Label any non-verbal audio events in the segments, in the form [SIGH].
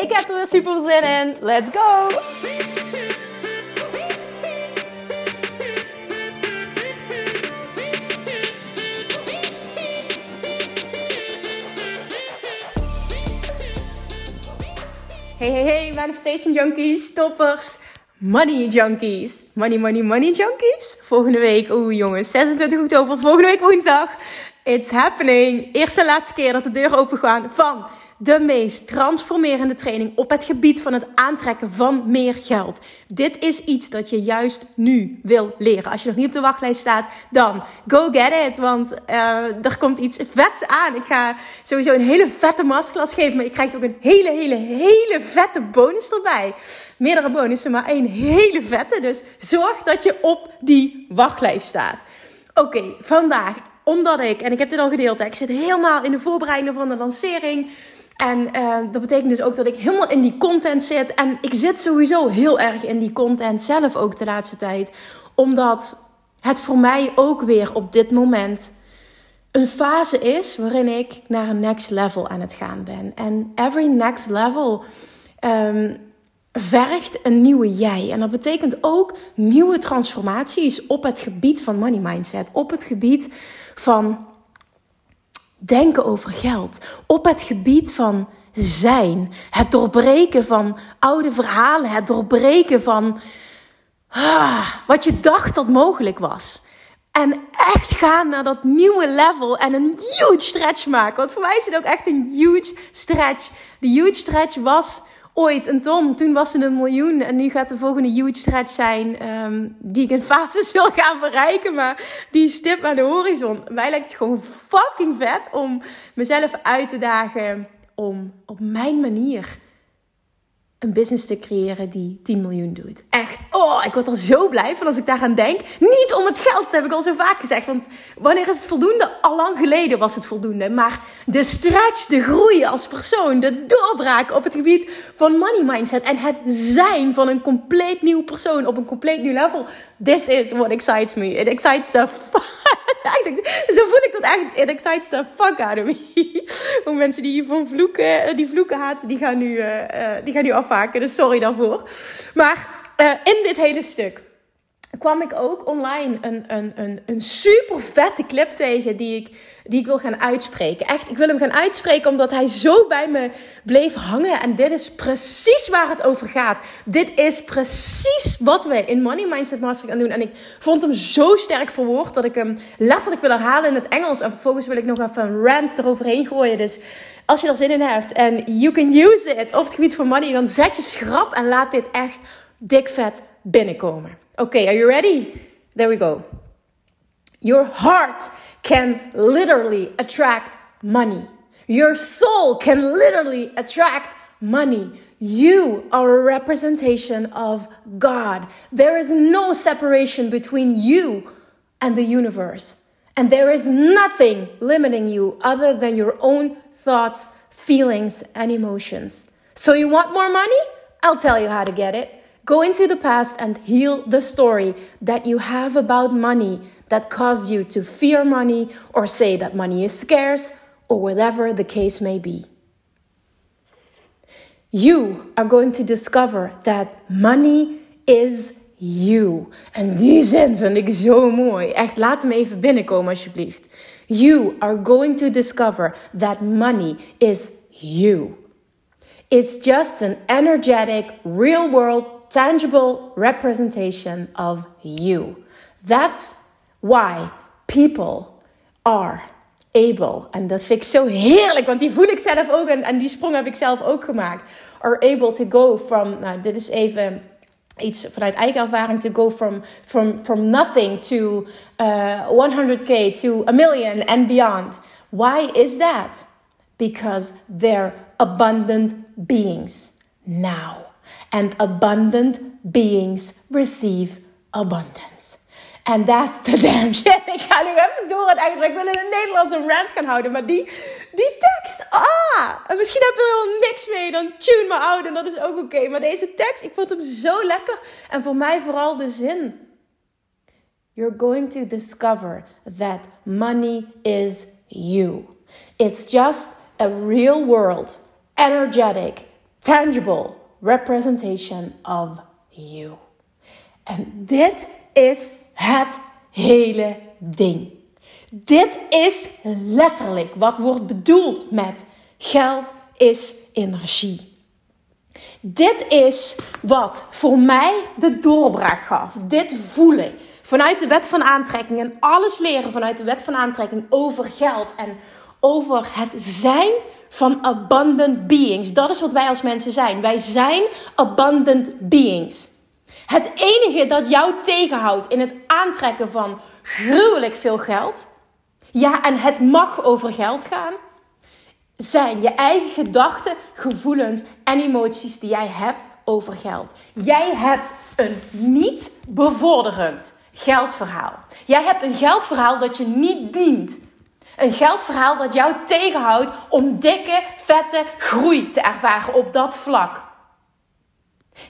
Ik heb er weer super zin in. Let's go! Hey, hey, hey, manifestation junkies, toppers, money junkies. Money, money, money junkies. Volgende week, oeh jongens, 26 oktober, volgende week woensdag. It's happening. Eerste en laatste keer dat de deuren open gaan van de meest transformerende training op het gebied van het aantrekken van meer geld. Dit is iets dat je juist nu wil leren. Als je nog niet op de wachtlijst staat, dan go get it. Want uh, er komt iets vets aan. Ik ga sowieso een hele vette masterclass geven. Maar je krijgt ook een hele, hele, hele vette bonus erbij. Meerdere bonussen, maar één hele vette. Dus zorg dat je op die wachtlijst staat. Oké, vandaag omdat ik, en ik heb dit al gedeeld, ik zit helemaal in de voorbereiding van de lancering. En uh, dat betekent dus ook dat ik helemaal in die content zit. En ik zit sowieso heel erg in die content zelf ook de laatste tijd. Omdat het voor mij ook weer op dit moment een fase is waarin ik naar een next level aan het gaan ben. En every next level um, vergt een nieuwe jij. En dat betekent ook nieuwe transformaties op het gebied van money mindset. Op het gebied van denken over geld. Op het gebied van zijn. Het doorbreken van oude verhalen. Het doorbreken van ah, wat je dacht dat mogelijk was. En echt gaan naar dat nieuwe level en een huge stretch maken. Want voor mij is het ook echt een huge stretch. De huge stretch was ooit een ton. Toen was het een miljoen. En nu gaat de volgende huge stretch zijn. Um, die ik in [LAUGHS] fases wil gaan bereiken. Maar die stip aan de horizon. Mij lijkt het gewoon fucking vet om mezelf uit te dagen. Om op mijn manier een business te creëren die 10 miljoen doet. Echt, oh, ik word er zo blij van als ik daaraan denk. Niet om het geld, dat heb ik al zo vaak gezegd. Want wanneer is het voldoende? Al lang geleden was het voldoende. Maar de stretch, de groei als persoon, de doorbraak op het gebied van money mindset en het zijn van een compleet nieuw persoon op een compleet nieuw level. This is what excites me. It excites the [LAUGHS] [LAUGHS] zo voel ik dat echt. It excites the fuck out of me. [LAUGHS] Ook mensen die van vloeken, eh, die vloeken haten, die gaan nu, uh, die gaan nu afhaken. Dus sorry daarvoor. Maar in dit hele stuk kwam ik ook online een, een, een, een super vette clip tegen die ik, die ik wil gaan uitspreken. Echt, ik wil hem gaan uitspreken omdat hij zo bij me bleef hangen. En dit is precies waar het over gaat. Dit is precies wat we in Money Mindset Master gaan doen. En ik vond hem zo sterk verwoord dat ik hem letterlijk wil herhalen in het Engels. En vervolgens wil ik nog even een rant eroverheen gooien. Dus als je er zin in hebt en you can use it op het gebied van money, dan zet je schrap en laat dit echt dik vet binnenkomen. Okay, are you ready? There we go. Your heart can literally attract money. Your soul can literally attract money. You are a representation of God. There is no separation between you and the universe. And there is nothing limiting you other than your own thoughts, feelings, and emotions. So, you want more money? I'll tell you how to get it. Go into the past and heal the story that you have about money that caused you to fear money or say that money is scarce or whatever the case may be. You are going to discover that money is you. En die zin vind ik zo mooi. Echt, laat hem even binnenkomen alsjeblieft. You are going to discover that money is you. It's just an energetic, real world tangible representation of you. That's why people are able, en dat vind ik zo heerlijk, want die voel ik zelf ook en, en die sprong heb ik zelf ook gemaakt. Are able to go from, nou dit is even iets vanuit eigen ervaring, to go from, from, from nothing to uh, 100k to a million and beyond. Why is that? Because they're abundant beings. now. And abundant beings receive abundance. And that's the [LAUGHS] damn shit. Ik ga nu even door het Engels, maar ik wil in het Nederlands een rant gaan houden. Maar die, die tekst, ah! En misschien heb je er wel niks mee, dan tune me out en dat is ook oké. Maar deze tekst, ik vond hem zo lekker. En voor mij vooral de zin. You're going to discover that money is you. It's just a real world, energetic, tangible representation of you. En dit is het hele ding. Dit is letterlijk wat wordt bedoeld met geld is energie. Dit is wat voor mij de doorbraak gaf. Dit voelen vanuit de wet van aantrekking en alles leren vanuit de wet van aantrekking over geld en over het zijn van abundant beings. Dat is wat wij als mensen zijn. Wij zijn abundant beings. Het enige dat jou tegenhoudt in het aantrekken van gruwelijk veel geld, ja, en het mag over geld gaan, zijn je eigen gedachten, gevoelens en emoties die jij hebt over geld. Jij hebt een niet bevorderend geldverhaal. Jij hebt een geldverhaal dat je niet dient. Een geldverhaal dat jou tegenhoudt om dikke, vette groei te ervaren op dat vlak.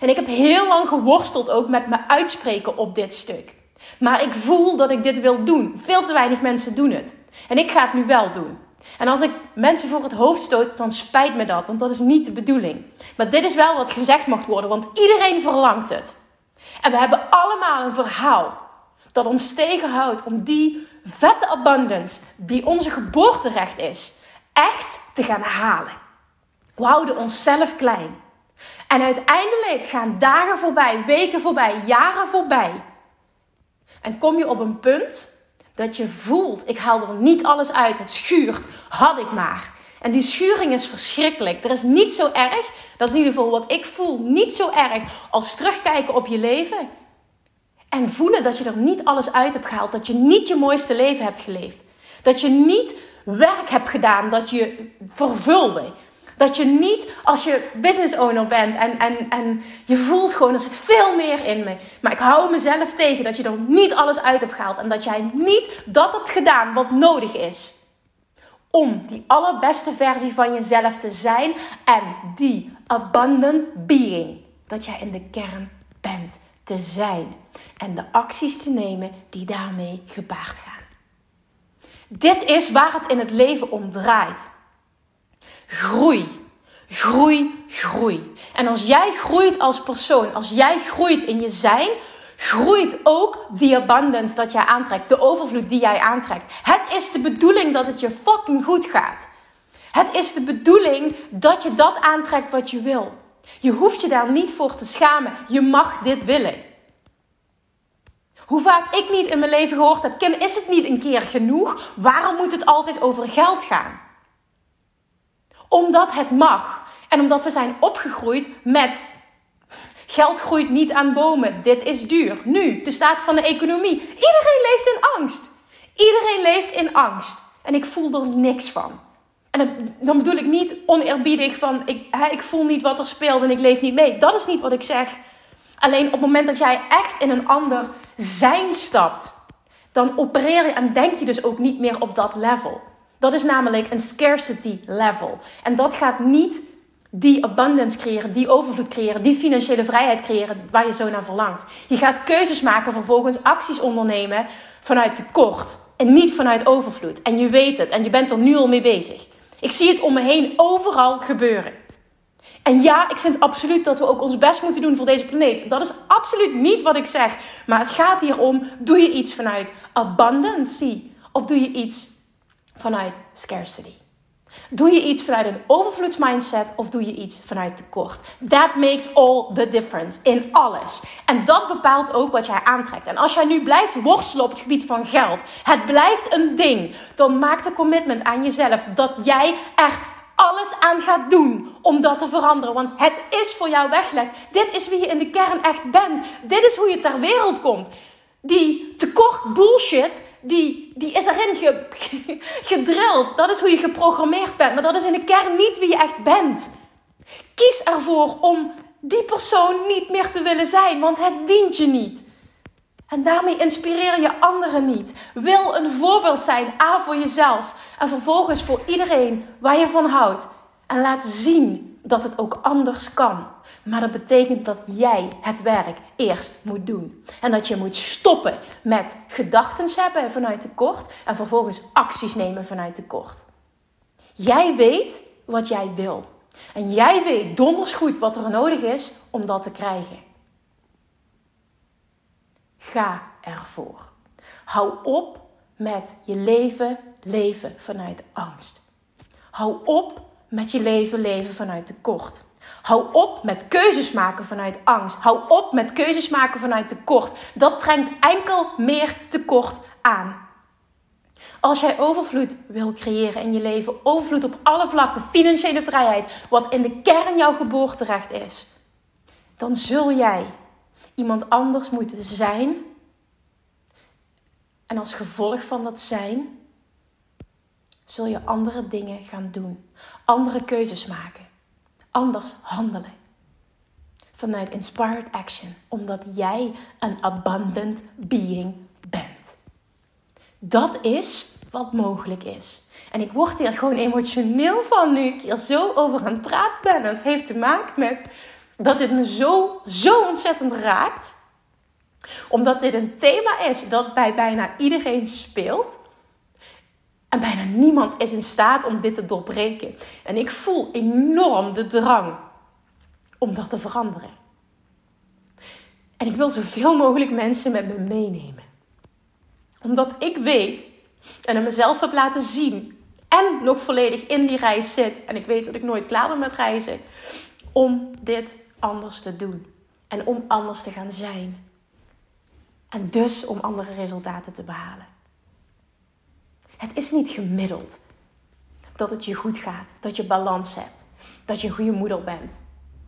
En ik heb heel lang geworsteld ook met me uitspreken op dit stuk. Maar ik voel dat ik dit wil doen. Veel te weinig mensen doen het. En ik ga het nu wel doen. En als ik mensen voor het hoofd stoot, dan spijt me dat, want dat is niet de bedoeling. Maar dit is wel wat gezegd mag worden, want iedereen verlangt het. En we hebben allemaal een verhaal dat ons tegenhoudt om die vette abundance, die onze geboorterecht is, echt te gaan halen. We houden onszelf klein. En uiteindelijk gaan dagen voorbij, weken voorbij, jaren voorbij. En kom je op een punt dat je voelt, ik haal er niet alles uit, het schuurt, had ik maar. En die schuring is verschrikkelijk. Er is niet zo erg, dat is in ieder geval wat ik voel, niet zo erg als terugkijken op je leven. En voelen dat je er niet alles uit hebt gehaald, dat je niet je mooiste leven hebt geleefd. Dat je niet werk hebt gedaan dat je vervulde. Dat je niet als je business owner bent en, en, en je voelt gewoon, er zit veel meer in me. Maar ik hou mezelf tegen dat je er niet alles uit hebt gehaald. En dat jij niet dat hebt gedaan wat nodig is. Om die allerbeste versie van jezelf te zijn. En die abundant being. Dat jij in de kern bent te zijn. En de acties te nemen die daarmee gepaard gaan. Dit is waar het in het leven om draait. Groei. Groei, groei. En als jij groeit als persoon, als jij groeit in je zijn, groeit ook die abundance dat jij aantrekt, de overvloed die jij aantrekt. Het is de bedoeling dat het je fucking goed gaat. Het is de bedoeling dat je dat aantrekt wat je wil. Je hoeft je daar niet voor te schamen. Je mag dit willen. Hoe vaak ik niet in mijn leven gehoord heb: Kim, is het niet een keer genoeg? Waarom moet het altijd over geld gaan? Omdat het mag. En omdat we zijn opgegroeid met geld groeit niet aan bomen. Dit is duur. Nu, de staat van de economie. Iedereen leeft in angst. Iedereen leeft in angst. En ik voel er niks van. En dan bedoel ik niet oneerbiedig van ik, ik voel niet wat er speelt en ik leef niet mee. Dat is niet wat ik zeg. Alleen op het moment dat jij echt in een ander zijn stapt, dan opereer je en denk je dus ook niet meer op dat level. Dat is namelijk een scarcity level. En dat gaat niet die abundance creëren, die overvloed creëren, die financiële vrijheid creëren waar je zo naar verlangt. Je gaat keuzes maken, vervolgens acties ondernemen vanuit tekort en niet vanuit overvloed. En je weet het en je bent er nu al mee bezig. Ik zie het om me heen overal gebeuren. En ja, ik vind absoluut dat we ook ons best moeten doen voor deze planeet. Dat is absoluut niet wat ik zeg. Maar het gaat hier om: doe je iets vanuit abundance of doe je iets vanuit scarcity? Doe je iets vanuit een overvloedsmindset of doe je iets vanuit tekort? That makes all the difference in alles. En dat bepaalt ook wat jij aantrekt. En als jij nu blijft worstelen op het gebied van geld, het blijft een ding, dan maak de commitment aan jezelf dat jij er alles aan gaat doen om dat te veranderen. Want het is voor jou weggelegd. Dit is wie je in de kern echt bent. Dit is hoe je ter wereld komt. Die tekort bullshit, die, die is erin ge, [LAUGHS] gedrild. Dat is hoe je geprogrammeerd bent. Maar dat is in de kern niet wie je echt bent. Kies ervoor om die persoon niet meer te willen zijn, want het dient je niet. En daarmee inspireer je anderen niet. Wil een voorbeeld zijn, A voor jezelf en vervolgens voor iedereen waar je van houdt. En laat zien dat het ook anders kan. Maar dat betekent dat jij het werk eerst moet doen. En dat je moet stoppen met gedachten hebben vanuit tekort en vervolgens acties nemen vanuit tekort. Jij weet wat jij wil. En jij weet donders goed wat er nodig is om dat te krijgen. Ga ervoor. Hou op met je leven leven vanuit angst. Hou op met je leven leven vanuit tekort. Hou op met keuzes maken vanuit angst. Hou op met keuzes maken vanuit tekort. Dat trekt enkel meer tekort aan. Als jij overvloed wil creëren in je leven, overvloed op alle vlakken, financiële vrijheid, wat in de kern jouw geboorterecht is, dan zul jij iemand anders moeten zijn. En als gevolg van dat zijn, zul je andere dingen gaan doen, andere keuzes maken, anders handelen. Vanuit inspired action, omdat jij een abundant being bent. Dat is wat mogelijk is. En ik word hier gewoon emotioneel van nu ik hier zo over aan het praten ben. En het heeft te maken met dat dit me zo, zo ontzettend raakt. Omdat dit een thema is dat bij bijna iedereen speelt. En bijna niemand is in staat om dit te doorbreken. En ik voel enorm de drang om dat te veranderen. En ik wil zoveel mogelijk mensen met me meenemen. Omdat ik weet en het mezelf heb laten zien. En nog volledig in die reis zit. En ik weet dat ik nooit klaar ben met reizen. Om dit anders te doen. En om anders te gaan zijn. En dus om andere resultaten te behalen. Het is niet gemiddeld dat het je goed gaat, dat je balans hebt, dat je een goede moeder bent,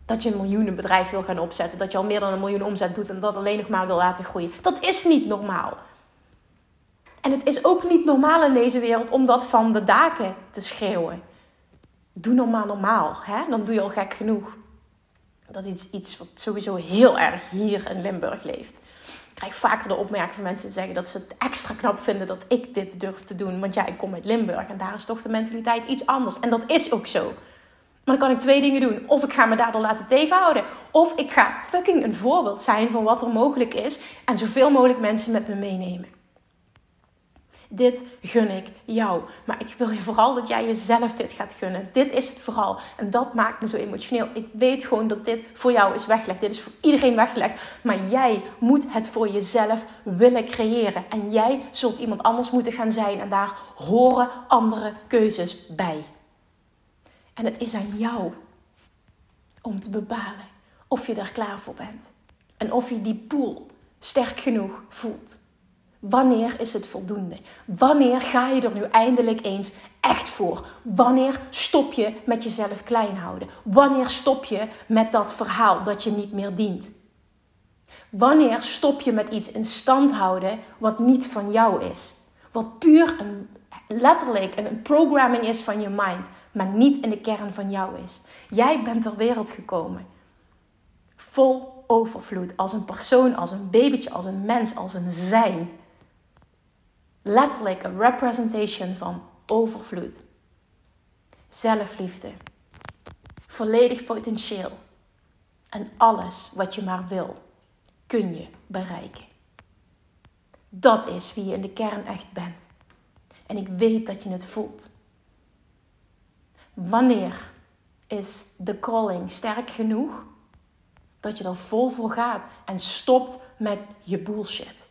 dat je een miljoenenbedrijf wil gaan opzetten, dat je al meer dan een miljoen omzet doet en dat alleen nog maar wil laten groeien. Dat is niet normaal. En het is ook niet normaal in deze wereld om dat van de daken te schreeuwen. Doe normaal normaal, hè? dan doe je al gek genoeg. Dat is iets, wat sowieso heel erg hier in Limburg leeft. Ik krijg vaker de opmerking van mensen die zeggen dat ze het extra knap vinden dat ik dit durf te doen. Want ja, ik kom uit Limburg en daar is toch de mentaliteit iets anders. En dat is ook zo. Maar dan kan ik twee dingen doen. Of ik ga me daardoor laten tegenhouden. Of ik ga fucking een voorbeeld zijn van wat er mogelijk is. En zoveel mogelijk mensen met me meenemen. Dit gun ik jou. Maar ik wil je vooral dat jij jezelf dit gaat gunnen. Dit is het vooral. En dat maakt me zo emotioneel. Ik weet gewoon dat dit voor jou is weggelegd. Dit is voor iedereen weggelegd. Maar jij moet het voor jezelf willen creëren. En jij zult iemand anders moeten gaan zijn. En daar horen andere keuzes bij. En het is aan jou om te bepalen of je daar klaar voor bent. En of je die pool sterk genoeg voelt. Wanneer is het voldoende? Wanneer ga je er nu eindelijk eens echt voor? Wanneer stop je met jezelf klein houden? Wanneer stop je met dat verhaal dat je niet meer dient? Wanneer stop je met iets in stand houden wat niet van jou is? Wat puur een, letterlijk een programming is van je mind, maar niet in de kern van jou is. Jij bent ter wereld gekomen. Vol overvloed. Als een persoon, als een babytje, als een mens, als een zijn letterlijk een representation van overvloed, zelfliefde, volledig potentieel en alles wat je maar wil, kun je bereiken. Dat is wie je in de kern echt bent. En ik weet dat je het voelt. Wanneer is de calling sterk genoeg dat je er vol voor gaat en stopt met je bullshit?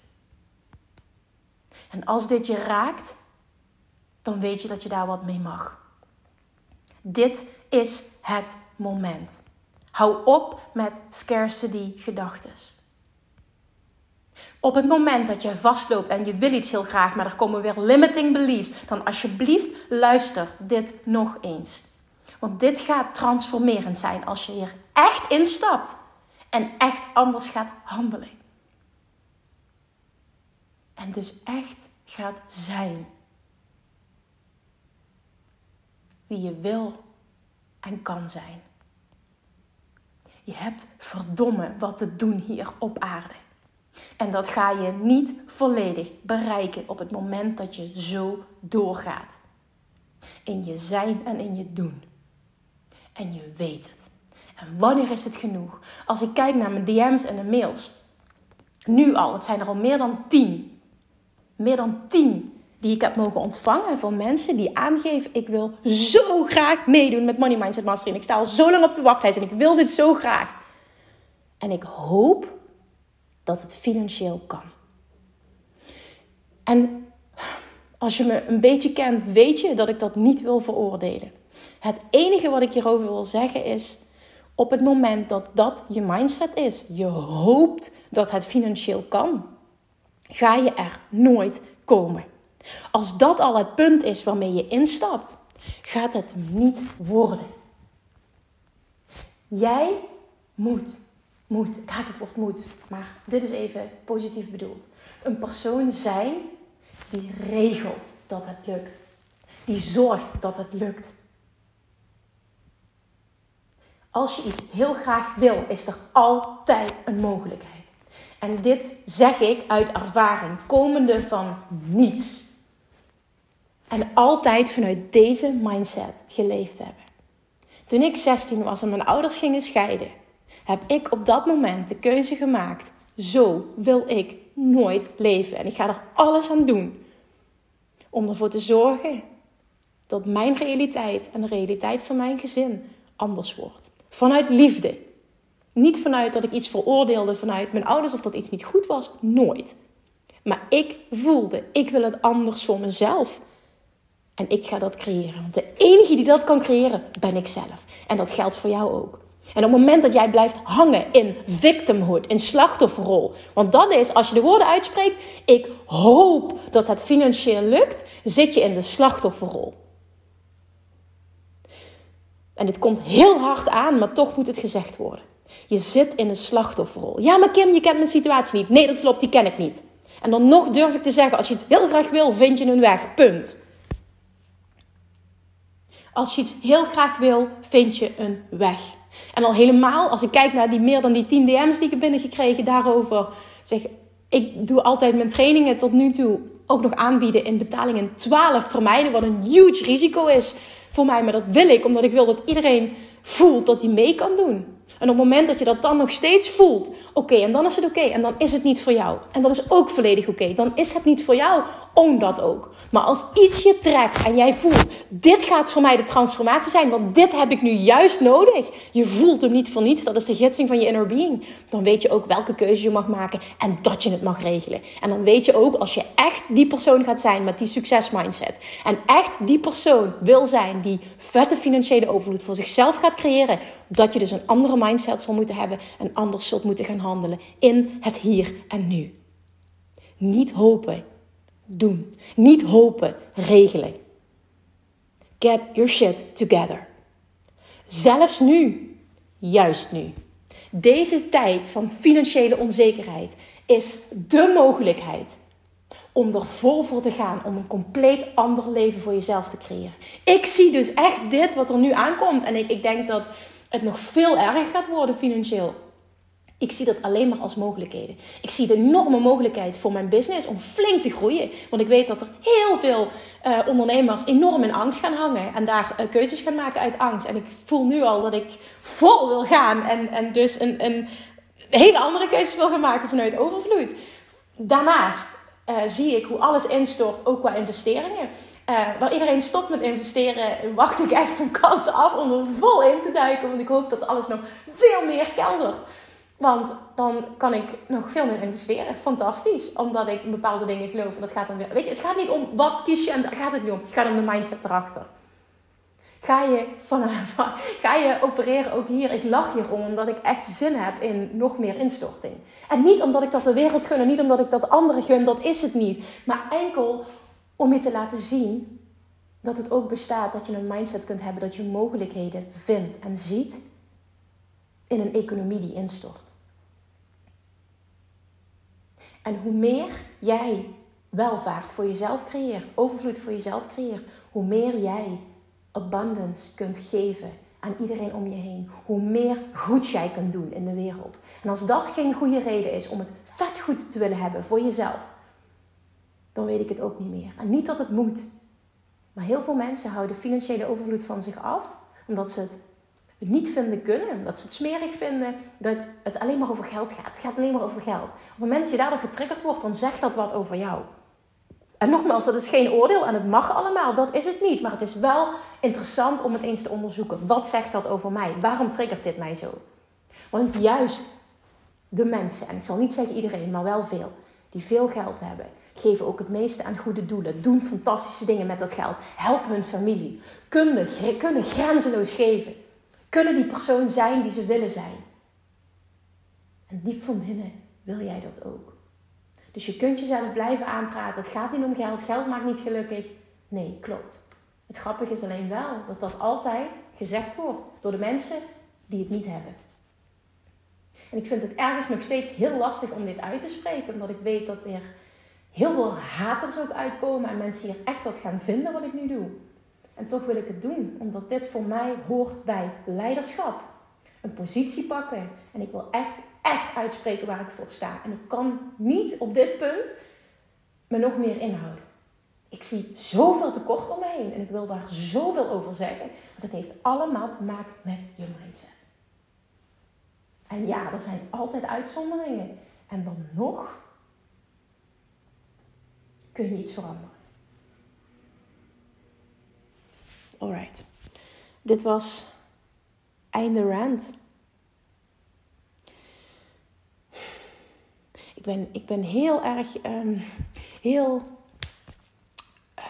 En als dit je raakt, dan weet je dat je daar wat mee mag. Dit is het moment. Hou op met scarcity gedachten. Op het moment dat je vastloopt en je wil iets heel graag, maar er komen weer limiting beliefs, dan alsjeblieft luister dit nog eens. Want dit gaat transformerend zijn als je hier echt instapt en echt anders gaat handelen. En dus echt gaat zijn. Wie je wil en kan zijn. Je hebt verdomme wat te doen hier op aarde. En dat ga je niet volledig bereiken op het moment dat je zo doorgaat. In je zijn en in je doen. En je weet het. En wanneer is het genoeg? Als ik kijk naar mijn DM's en de mails. Nu al, het zijn er al meer dan tien. Meer dan tien die ik heb mogen ontvangen van mensen die aangeven: ik wil zo graag meedoen met Money Mindset Mastery. Ik sta al zo lang op de wachtlijst en ik wil dit zo graag. En ik hoop dat het financieel kan. En als je me een beetje kent, weet je dat ik dat niet wil veroordelen. Het enige wat ik hierover wil zeggen is: op het moment dat dat je mindset is, je hoopt dat het financieel kan, ga je er nooit komen. Als dat al het punt is waarmee je instapt, gaat het niet worden. Jij moet, moet, ik haat het woord moet, maar dit is even positief bedoeld. Een persoon zijn die regelt dat het lukt. Die zorgt dat het lukt. Als je iets heel graag wil, is er altijd een mogelijkheid. En dit zeg ik uit ervaring, komende van niets. En altijd vanuit deze mindset geleefd hebben. Toen ik 16 was en mijn ouders gingen scheiden, heb ik op dat moment de keuze gemaakt: zo wil ik nooit leven. En ik ga er alles aan doen om ervoor te zorgen dat mijn realiteit en de realiteit van mijn gezin anders wordt. Vanuit liefde. Niet vanuit dat ik iets veroordeelde vanuit mijn ouders of dat iets niet goed was. Nooit. Maar ik voelde, ik wil het anders voor mezelf. En ik ga dat creëren. Want de enige die dat kan creëren, ben ik zelf. En dat geldt voor jou ook. En op het moment dat jij blijft hangen in victimhood, in slachtofferrol. Want dat is, als je de woorden uitspreekt, ik hoop dat het financieel lukt, zit je in de slachtofferrol. En dit komt heel hard aan, maar toch moet het gezegd worden. Je zit in een slachtofferrol. Ja, maar Kim, je kent mijn situatie niet. Nee, dat klopt, die ken ik niet. En dan nog durf ik te zeggen, als je het heel graag wil, vind je een weg. Punt. Als je iets heel graag wil, vind je een weg. En al helemaal, als ik kijk naar die meer dan die 10 DM's die ik heb binnengekregen daarover. Zeg, ik doe altijd mijn trainingen tot nu toe ook nog aanbieden in betaling in 12 termijnen. Wat een huge risico is voor mij. Maar dat wil ik, omdat ik wil dat iedereen voelt dat hij mee kan doen. En op het moment dat je dat dan nog steeds voelt, oké, en dan is het oké, en dan is het niet voor jou. En dat is ook volledig oké. Dan is het niet voor jou, own dat ook. Maar als iets je trekt en jij voelt, dit gaat voor mij de transformatie zijn, want dit heb ik nu juist nodig. Je voelt hem niet voor niets, dat is de gidsing van je inner being. Dan weet je ook welke keuze je mag maken en dat je het mag regelen. En dan weet je ook, als je echt die persoon gaat zijn met die succesmindset. En echt die persoon wil zijn die vette financiële overvloed voor zichzelf gaat creëren. Dat je dus een andere mindset zal moeten hebben en anders zult moeten gaan handelen in het hier en nu. Niet hopen doen. Niet hopen, regelen. Get your shit together. Zelfs nu, juist nu. Deze tijd van financiële onzekerheid is de mogelijkheid om er vol voor te gaan, om een compleet ander leven voor jezelf te creëren. Ik zie dus echt dit wat er nu aankomt en ik, ik denk dat het nog veel erger gaat worden financieel. Ik zie dat alleen maar als mogelijkheden. Ik zie de enorme mogelijkheid voor mijn business om flink te groeien. Want ik weet dat er heel veel uh, ondernemers enorm in angst gaan hangen. En daar uh, keuzes gaan maken uit angst. En ik voel nu al dat ik vol wil gaan. En, en dus een, een hele andere keuzes wil gaan maken vanuit overvloed. Daarnaast uh, zie ik hoe alles instort, ook qua investeringen. waar iedereen stopt met investeren, wacht ik echt een kans af om er vol in te duiken. Want ik hoop dat alles nog veel meer keldert. Want dan kan ik nog veel meer investeren. Fantastisch. Omdat ik bepaalde dingen geloof. En dat gaat dan weer. Weet je, het gaat niet om wat kies je en daar gaat het niet om. Het gaat om de mindset erachter. Ga je, van, [LAUGHS] ga je opereren ook hier? Ik lach hierom omdat ik echt zin heb in nog meer instorting. En niet omdat ik dat de wereld gun en niet omdat ik dat anderen gun, dat is het niet. Maar enkel om je te laten zien dat het ook bestaat, dat je een mindset kunt hebben, dat je mogelijkheden vindt en ziet in een economie die instort. En hoe meer jij welvaart voor jezelf creëert, overvloed voor jezelf creëert, hoe meer jij abundance kunt geven aan iedereen om je heen. Hoe meer goed jij kunt doen in de wereld. En als dat geen goede reden is om het vet goed te willen hebben voor jezelf, dan weet ik het ook niet meer. En niet dat het moet. Maar heel veel mensen houden financiële overvloed van zich af, omdat ze het niet vinden kunnen. Dat ze het smerig vinden dat het alleen maar over geld gaat. Het gaat alleen maar over geld. Op het moment dat je daardoor getriggerd wordt, dan zegt dat wat over jou. En nogmaals, dat is geen oordeel en het mag allemaal. Dat is het niet. Maar het is wel interessant om het eens te onderzoeken. Wat zegt dat over mij? Waarom triggert dit mij zo? Want juist de mensen, en ik zal niet zeggen iedereen, maar wel veel, die veel geld hebben, geven ook het meeste aan goede doelen. Doen fantastische dingen met dat geld. Helpen hun familie. Kunnen, kunnen grenzeloos geven. Kunnen die persoon zijn die ze willen zijn. En diep van binnen wil jij dat ook. Dus je kunt jezelf blijven aanpraten. Het gaat niet om geld. Geld maakt niet gelukkig. Nee, klopt. Het grappige is alleen wel dat dat altijd gezegd wordt door de mensen die het niet hebben. En ik vind het ergens nog steeds heel lastig om dit uit te spreken, omdat ik weet dat er heel veel haters ook uitkomen en mensen hier echt wat gaan vinden wat ik nu doe. En toch wil ik het doen, omdat dit voor mij hoort bij leiderschap. Een positie pakken. En ik wil echt, echt uitspreken waar ik voor sta. En ik kan niet op dit punt me nog meer inhouden. Ik zie zoveel tekort om me heen en ik wil daar zoveel over zeggen. Want het heeft allemaal te maken met je mindset. En ja, er zijn altijd uitzonderingen. En dan nog kun je iets veranderen. Alright. Dit was einde rant. Ik ben, ik ben heel erg, um, heel, uh,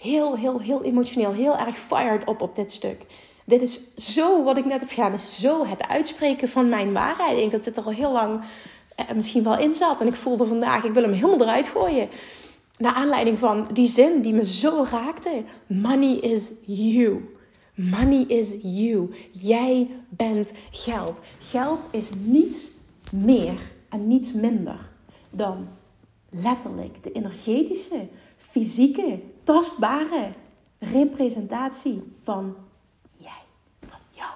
heel, heel, heel emotioneel, heel erg fired op op dit stuk. Dit is zo, wat ik net heb gedaan, is zo het uitspreken van mijn waarheid. Ik denk dat dit er al heel lang uh, misschien wel in zat. En ik voelde vandaag, ik wil hem helemaal eruit gooien. Naar aanleiding van die zin die me zo raakte. Money is you. Money is you. Jij bent geld. Geld is niets meer en niets minder dan letterlijk de energetische, fysieke, tastbare representatie van jij, van jou,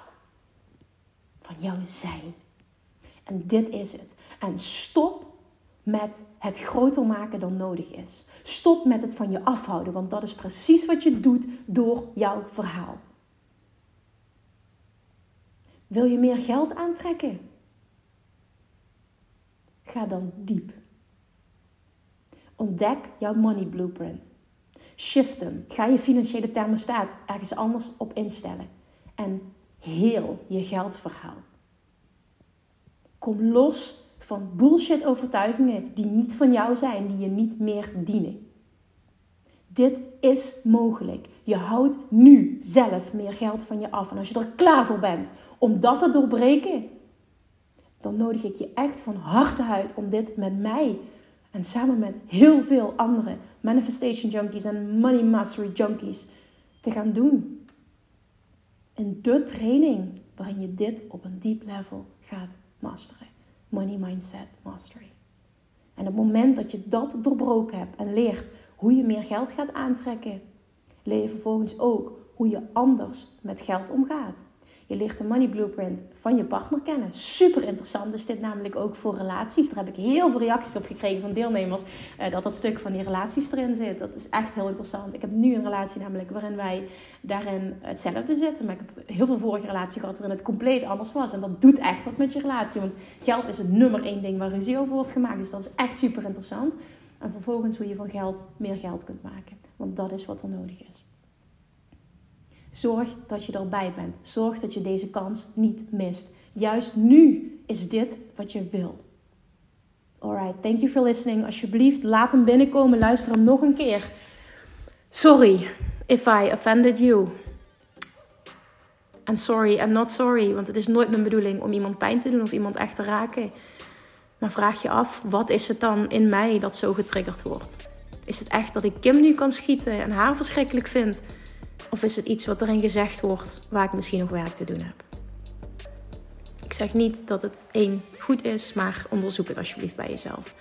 van jouw zijn. En dit is het. En stop met het groter maken dan nodig is. Stop met het van je afhouden, want dat is precies wat je doet door jouw verhaal. Wil je meer geld aantrekken? Ga dan diep. Ontdek jouw money blueprint. Shift hem. Ga je financiële thermostaat ergens anders op instellen. En heel je geldverhaal. Kom los van bullshit overtuigingen die niet van jou zijn, die je niet meer dienen. Dit is mogelijk. Je houdt nu zelf meer geld van je af. En als je er klaar voor bent om dat te doorbreken, dan nodig ik je echt van harte uit om dit met mij en samen met heel veel andere manifestation junkies en money mastery junkies te gaan doen. In de training waarin je dit op een diep level gaat masteren. Money Mindset Mastery. En op het moment dat je dat doorbroken hebt en leert hoe je meer geld gaat aantrekken, leer je vervolgens ook hoe je anders met geld omgaat. Je leert de money blueprint van je partner kennen. Super interessant is dit namelijk ook voor relaties. Daar heb ik heel veel reacties op gekregen van deelnemers. Uh, dat dat stuk van die relaties erin zit. Dat is echt heel interessant. Ik heb nu een relatie namelijk waarin wij daarin hetzelfde zitten. Maar ik heb heel veel vorige relaties gehad waarin het compleet anders was. En dat doet echt wat met je relatie. Want geld is het nummer één ding waar ruzie over wordt gemaakt. Dus dat is echt super interessant. En vervolgens hoe je van geld meer geld kunt maken. Want dat is wat er nodig is. Zorg dat je erbij bent. Zorg dat je deze kans niet mist. Juist nu is dit wat je wil. Alright, thank you for listening. Alsjeblieft, laat hem binnenkomen. Luister hem nog een keer. Sorry if I offended you. And sorry and not sorry. Want het is nooit mijn bedoeling om iemand pijn te doen of iemand echt te raken. Maar vraag je af, wat is het dan in mij dat zo getriggerd wordt? Is het echt dat ik Kim nu kan schieten en haar verschrikkelijk vind? Of is het iets wat erin gezegd wordt waar ik misschien nog werk te doen heb? Ik zeg niet dat het één goed is, maar onderzoek het alsjeblieft bij jezelf.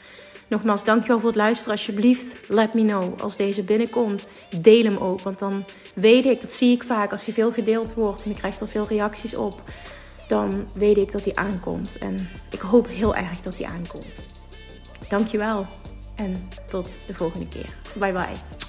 Nogmaals, dankjewel voor het luisteren. Alsjeblieft, let me know als deze binnenkomt. Deel hem ook, want dan weet ik, dat zie ik vaak als hij veel gedeeld wordt en ik krijg er veel reacties op. Dan weet ik dat hij aankomt. En ik hoop heel erg dat hij aankomt. Dankjewel en tot de volgende keer. Bye bye.